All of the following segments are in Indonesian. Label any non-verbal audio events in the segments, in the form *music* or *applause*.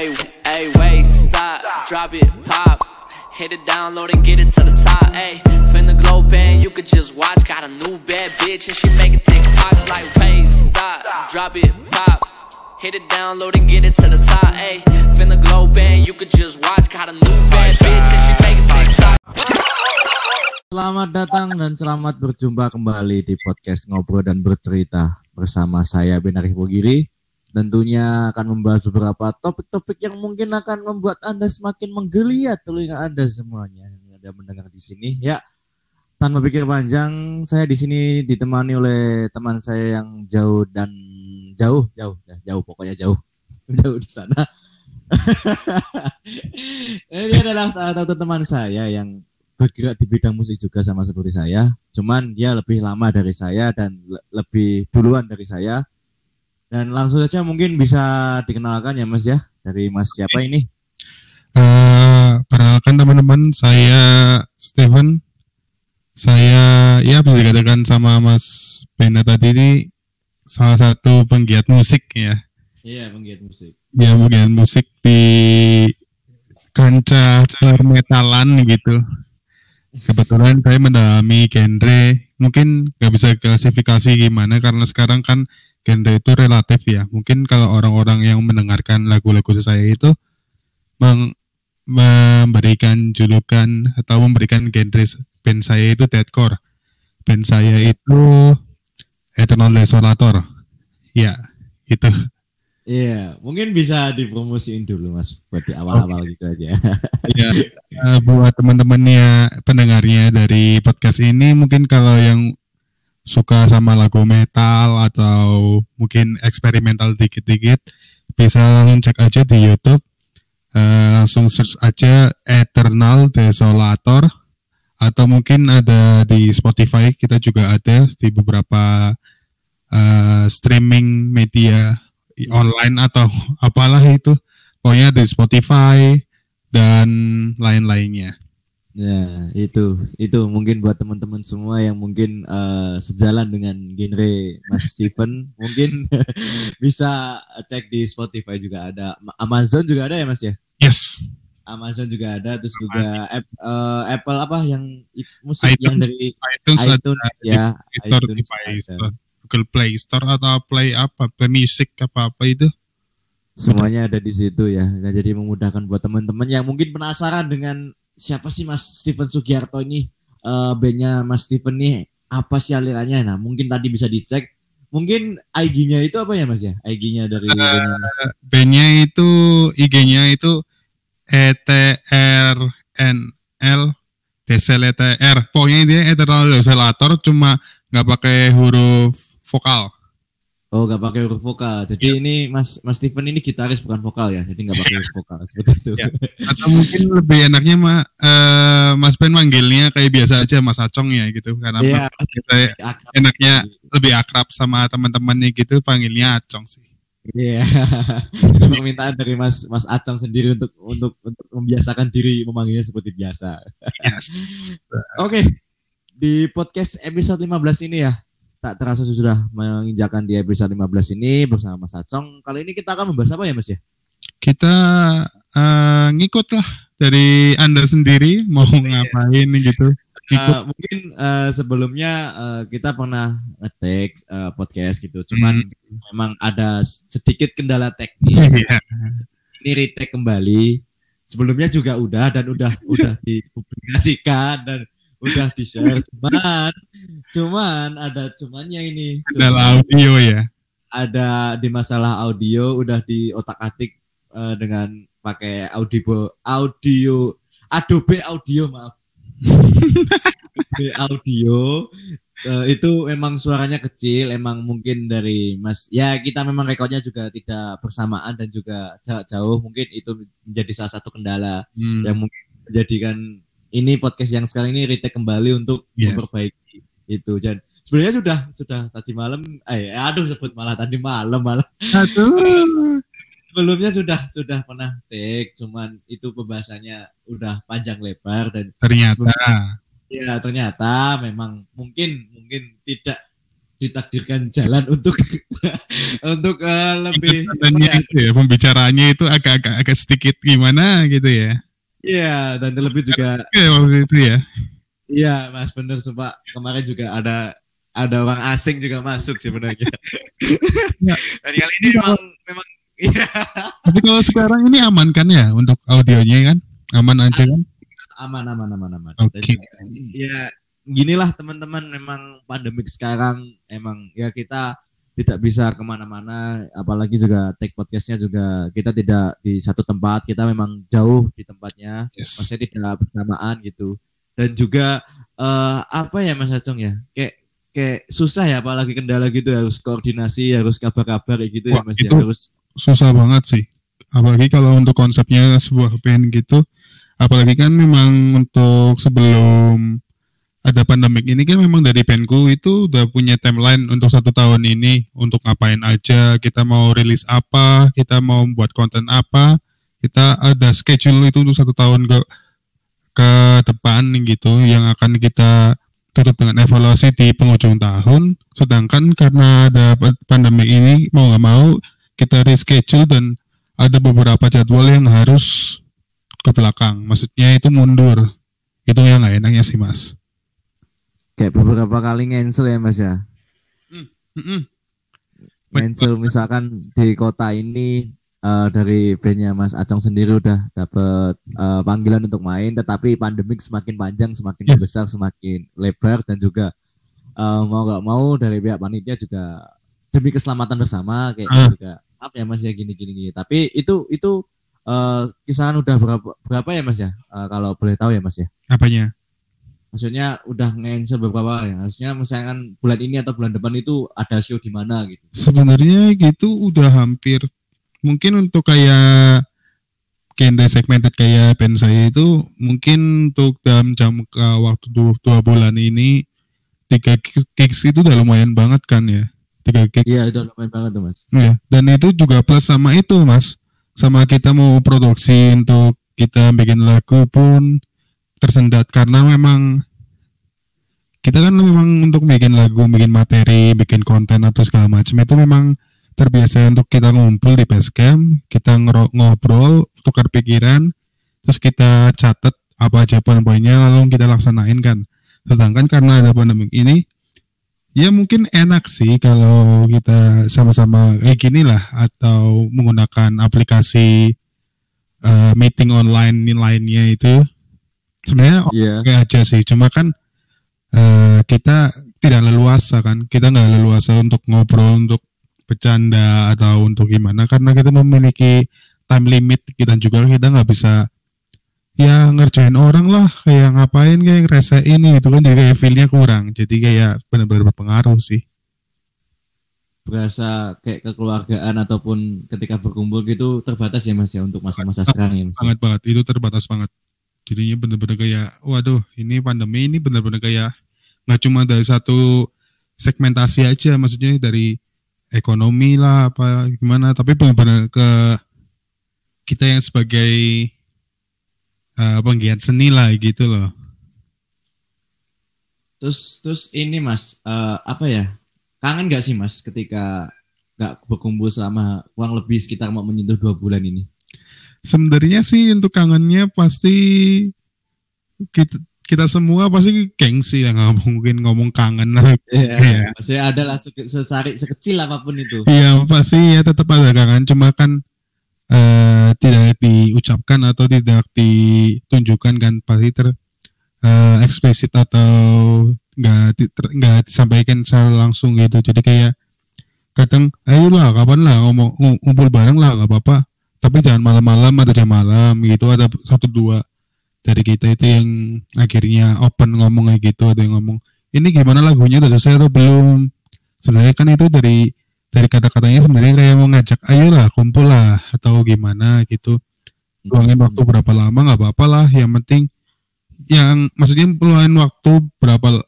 Hey, hey, wait, stop, drop it, pop. Hit it, download and get it to the top. Hey, finna glow band, you could just watch. Got a new bad bitch and she making TikToks like, wait, stop, drop it, pop. Hit it, download and get it to the top. Hey, finna glow band, you could just watch. Got a new bad bitch and she making TikToks. Selamat datang dan selamat berjumpa kembali di podcast Ngobrol dan Bercerita bersama saya Benar Bogiri. Tentunya akan membahas beberapa topik-topik yang mungkin akan membuat Anda semakin menggeliat telinga Anda semuanya yang ada mendengar di sini. Ya, tanpa pikir panjang, saya di sini ditemani oleh teman saya yang jauh dan jauh, jauh, ya, jauh pokoknya jauh, *laughs* jauh di sana. *laughs* Ini adalah satu teman saya yang bergerak di bidang musik juga sama seperti saya. Cuman dia lebih lama dari saya dan le- lebih duluan dari saya. Dan langsung saja mungkin bisa dikenalkan ya Mas ya. Dari Mas siapa ini? Eh, perkenalkan teman-teman, saya Steven. Saya ya bisa dikatakan sama Mas Bena tadi ini salah satu penggiat musik ya. Iya, penggiat musik. Ya penggiat musik di kancah permetalan gitu. Kebetulan saya mendalami genre, mungkin nggak bisa klasifikasi gimana karena sekarang kan genre itu relatif ya. Mungkin kalau orang-orang yang mendengarkan lagu-lagu saya itu meng- memberikan julukan atau memberikan genre band saya itu deathcore. Band saya itu Eternal Desolator. Ya, itu. Iya, mungkin bisa dipromosiin dulu Mas buat di awal-awal gitu aja. ya eh, buat teman-temannya pendengarnya dari podcast ini mungkin kalau yang suka sama lagu metal atau mungkin eksperimental dikit-dikit bisa langsung cek aja di YouTube Eh, langsung search aja Eternal Desolator atau mungkin ada di Spotify kita juga ada di beberapa eh, streaming media online atau *laughs* apalah itu pokoknya di Spotify dan lain-lainnya. Ya, itu itu mungkin buat teman-teman semua yang mungkin eh, sejalan dengan genre Mas *laughs* Steven, mungkin *laughs* bisa cek di Spotify juga ada, Amazon juga ada ya Mas ya? Yes, Amazon juga ada, terus juga App- eh, Apple apa yang musik iTunes, yang dari iTunes, iTunes ada ya, Store, iTunes. Store. Google Play Store atau Play apa, Play Music apa apa itu. Semuanya ada di situ ya. Nah, jadi memudahkan buat teman-teman yang mungkin penasaran dengan siapa sih Mas Steven Sugiarto ini? Eh bandnya Mas Steven nih apa sih alirannya? Nah, mungkin tadi bisa dicek. Mungkin IG-nya itu apa ya Mas ya? IG-nya dari bandnya Mas. Bandnya itu IG-nya itu E ETRNL DSLTR. Pokoknya dia Eternal Desolator cuma nggak pakai huruf vokal. Oh, nggak pakai huruf vokal. Jadi ini Mas Mas Steven ini gitaris bukan vokal ya. Jadi nggak pakai huruf vokal seperti itu. Ya. Atau mungkin lebih enaknya ma, eh, Mas Ben manggilnya kayak biasa aja Mas Acong ya gitu. Karena Iya, saya akrab. enaknya lebih akrab sama teman-temannya gitu panggilnya Acong sih. Iya. *laughs* Ini permintaan dari Mas Mas Acong sendiri untuk untuk untuk membiasakan diri memanggilnya seperti biasa. Yes. *laughs* Oke. Di podcast episode 15 ini ya. Tak terasa sudah menginjakan di episode 15 ini bersama Mas Acong. Kali ini kita akan membahas apa ya Mas ya? Kita eh, ngikut lah dari Anda sendiri mau ngapain gitu. Eh, mungkin eh, sebelumnya eh, kita pernah ngetek eh, podcast gitu. Cuman memang ada sedikit kendala teknis. Iya. Ini retake kembali. Sebelumnya juga udah dan udah *laughs* udah dipublikasikan dan udah di share. Cuman cuman ada cumannya ini. Cuman adalah audio ya. ada di masalah audio udah di otak-atik eh, dengan pakai audio audio Adobe Audio maaf. *laughs* Adobe Audio eh, itu memang suaranya kecil, emang mungkin dari Mas ya kita memang rekodnya juga tidak bersamaan dan juga jarak jauh mungkin itu menjadi salah satu kendala Hmm. yang mungkin menjadikan ini podcast yang sekarang ini retake kembali untuk Yes. memperbaiki itu dan sebenarnya sudah sudah tadi malam eh aduh sebut malah tadi malam malah Aduh. sebelumnya sudah sudah pernah take cuman itu pembahasannya udah panjang lebar dan Ternyata ya ternyata memang mungkin mungkin tidak ditakdirkan jalan untuk *laughs* untuk uh, lebih ya, itu ya, pembicaraannya itu agak-agak agak sedikit gimana gitu ya. Iya, dan terlebih juga Oke, waktu itu ya. iya Mas bener sumpah kemarin juga ada ada orang asing juga masuk sebenarnya. Ya. dan kali ini memang memang iya Tapi kalau sekarang ini aman kan ya untuk audionya kan? Aman aja kan? aman aman aman aman. Oke. juga, Ya ginilah teman-teman memang pandemik sekarang emang ya kita tidak bisa ke mana-mana apalagi juga take podcastnya juga kita tidak di satu tempat kita memang jauh di tempatnya Yes. maksudnya tidak bersamaan gitu dan juga eh, apa ya Mas Acung ya kayak kayak susah ya apalagi kendala gitu harus koordinasi harus kabar-kabar gitu ya Wah, Mas ya itu- harus Susah banget sih. Apalagi kalau untuk konsepnya sebuah band gitu. Apalagi kan memang untuk sebelum ada pandemik ini kan memang dari bandku itu udah punya timeline untuk satu tahun ini untuk ngapain aja kita mau rilis apa kita mau buat konten apa kita ada schedule itu untuk satu tahun ke ke depan gitu yang akan kita tutup dengan evaluasi di penghujung tahun. Sedangkan karena ada pa- pandemi ini mau nggak mau kita reschedule dan ada beberapa jadwal yang harus ke belakang. Maksudnya itu mundur. Itu yang nggak enaknya sih mas kayak beberapa kali cancel ya Mas ya Mm-mm. cancel misalkan di kota ini eh, dari bandnya Mas Acong sendiri udah dapet eh, panggilan untuk main tetapi pandemik semakin panjang semakin Yes. besar semakin lebar dan juga eh, mau nggak mau dari pihak panitia juga demi keselamatan bersama kayak Ah. juga maaf ya Mas ya gini gini gini tapi itu itu eh, kisaran udah berapa berapa ya Mas ya Eh, kalau boleh tahu ya Mas ya apanya maksudnya udah cancel beberapa ya. Harusnya misalkan bulan ini atau bulan depan itu ada show di mana gitu. Sebenarnya gitu udah hampir mungkin untuk kayak genre segmented kayak band saya itu mungkin untuk dalam jam waktu dua, dua bulan ini tiga gigs gigs itu udah lumayan banget kan ya? Tiga gigs. Iya itu lumayan banget tuh mas. ya dan itu juga plus sama itu mas. Sama kita mau produksi untuk kita bikin lagu pun tersendat karena memang kita kan memang untuk bikin lagu, bikin materi, bikin konten atau segala macam itu memang terbiasa untuk kita ngumpul di basecamp, kita ngobrol, tukar pikiran, terus kita catat apa aja poin-poinnya lalu kita laksanain kan. Sedangkan karena ada pandemi ini, ya mungkin enak sih kalau kita sama-sama kayak gini lah atau menggunakan aplikasi eh, meeting online lainnya itu sebenarnya Iya. oke aja sih cuma kan eh, kita tidak leluasa kan kita nggak leluasa untuk ngobrol untuk bercanda atau untuk gimana karena kita memiliki time limit kita juga kita nggak bisa ya ngerjain orang lah kayak ngapain kayak ngerasain gitu kan jadi kayak feelnya kurang jadi kayak benar-benar berpengaruh sih Berasa kayak kekeluargaan ataupun ketika berkumpul gitu terbatas ya mas ya untuk masa-masa sekarang ya mas. sangat banget itu terbatas banget jadinya bener-bener kayak waduh ini pandemi ini bener-bener kayak nggak cuma dari satu segmentasi aja maksudnya dari ekonomi lah apa gimana tapi bener-bener ke kita yang sebagai eh, penggiat seni lah gitu loh Terus terus ini mas eh, apa ya kangen nggak sih mas ketika nggak berkumpul selama kurang lebih sekitar mau menyentuh dua bulan ini? Sebenarnya sih untuk kangennya pasti kita kita semua pasti gengsi ya nggak mungkin ngomong kangen Iya. *laughs* Iya. Maksudnya adalah seke- sesari sekecil apa pun itu. Iya pasti ya tetap ada kangen cuma kan eh, tidak diucapkan atau tidak ditunjukkan kan pasti ter eh, eksplisit atau nggak di- nggak disampaikan secara langsung gitu jadi kayak kadang ayolah kapan lah ngomong ngu- ngumpul bareng lah nggak apa-apa tapi jangan malam-malam atau jam malam gitu ada satu dua. Dari kita itu yang akhirnya open ngomong kayak gitu ada yang ngomong ini gimana lagunya udah selesai atau belum? Sebenarnya kan itu dari dari kata-katanya sebenarnya kayak mau ngajak ayolah kumpul lah atau gimana gitu. Luangin waktu berapa lama nggak apa-apa lah yang penting yang maksudnya luangin waktu berapa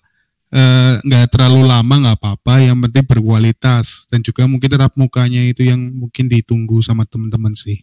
eh, nggak terlalu lama nggak apa-apa. Yang penting berkualitas. Dan juga mungkin tetap mukanya itu yang mungkin ditunggu sama teman-teman sih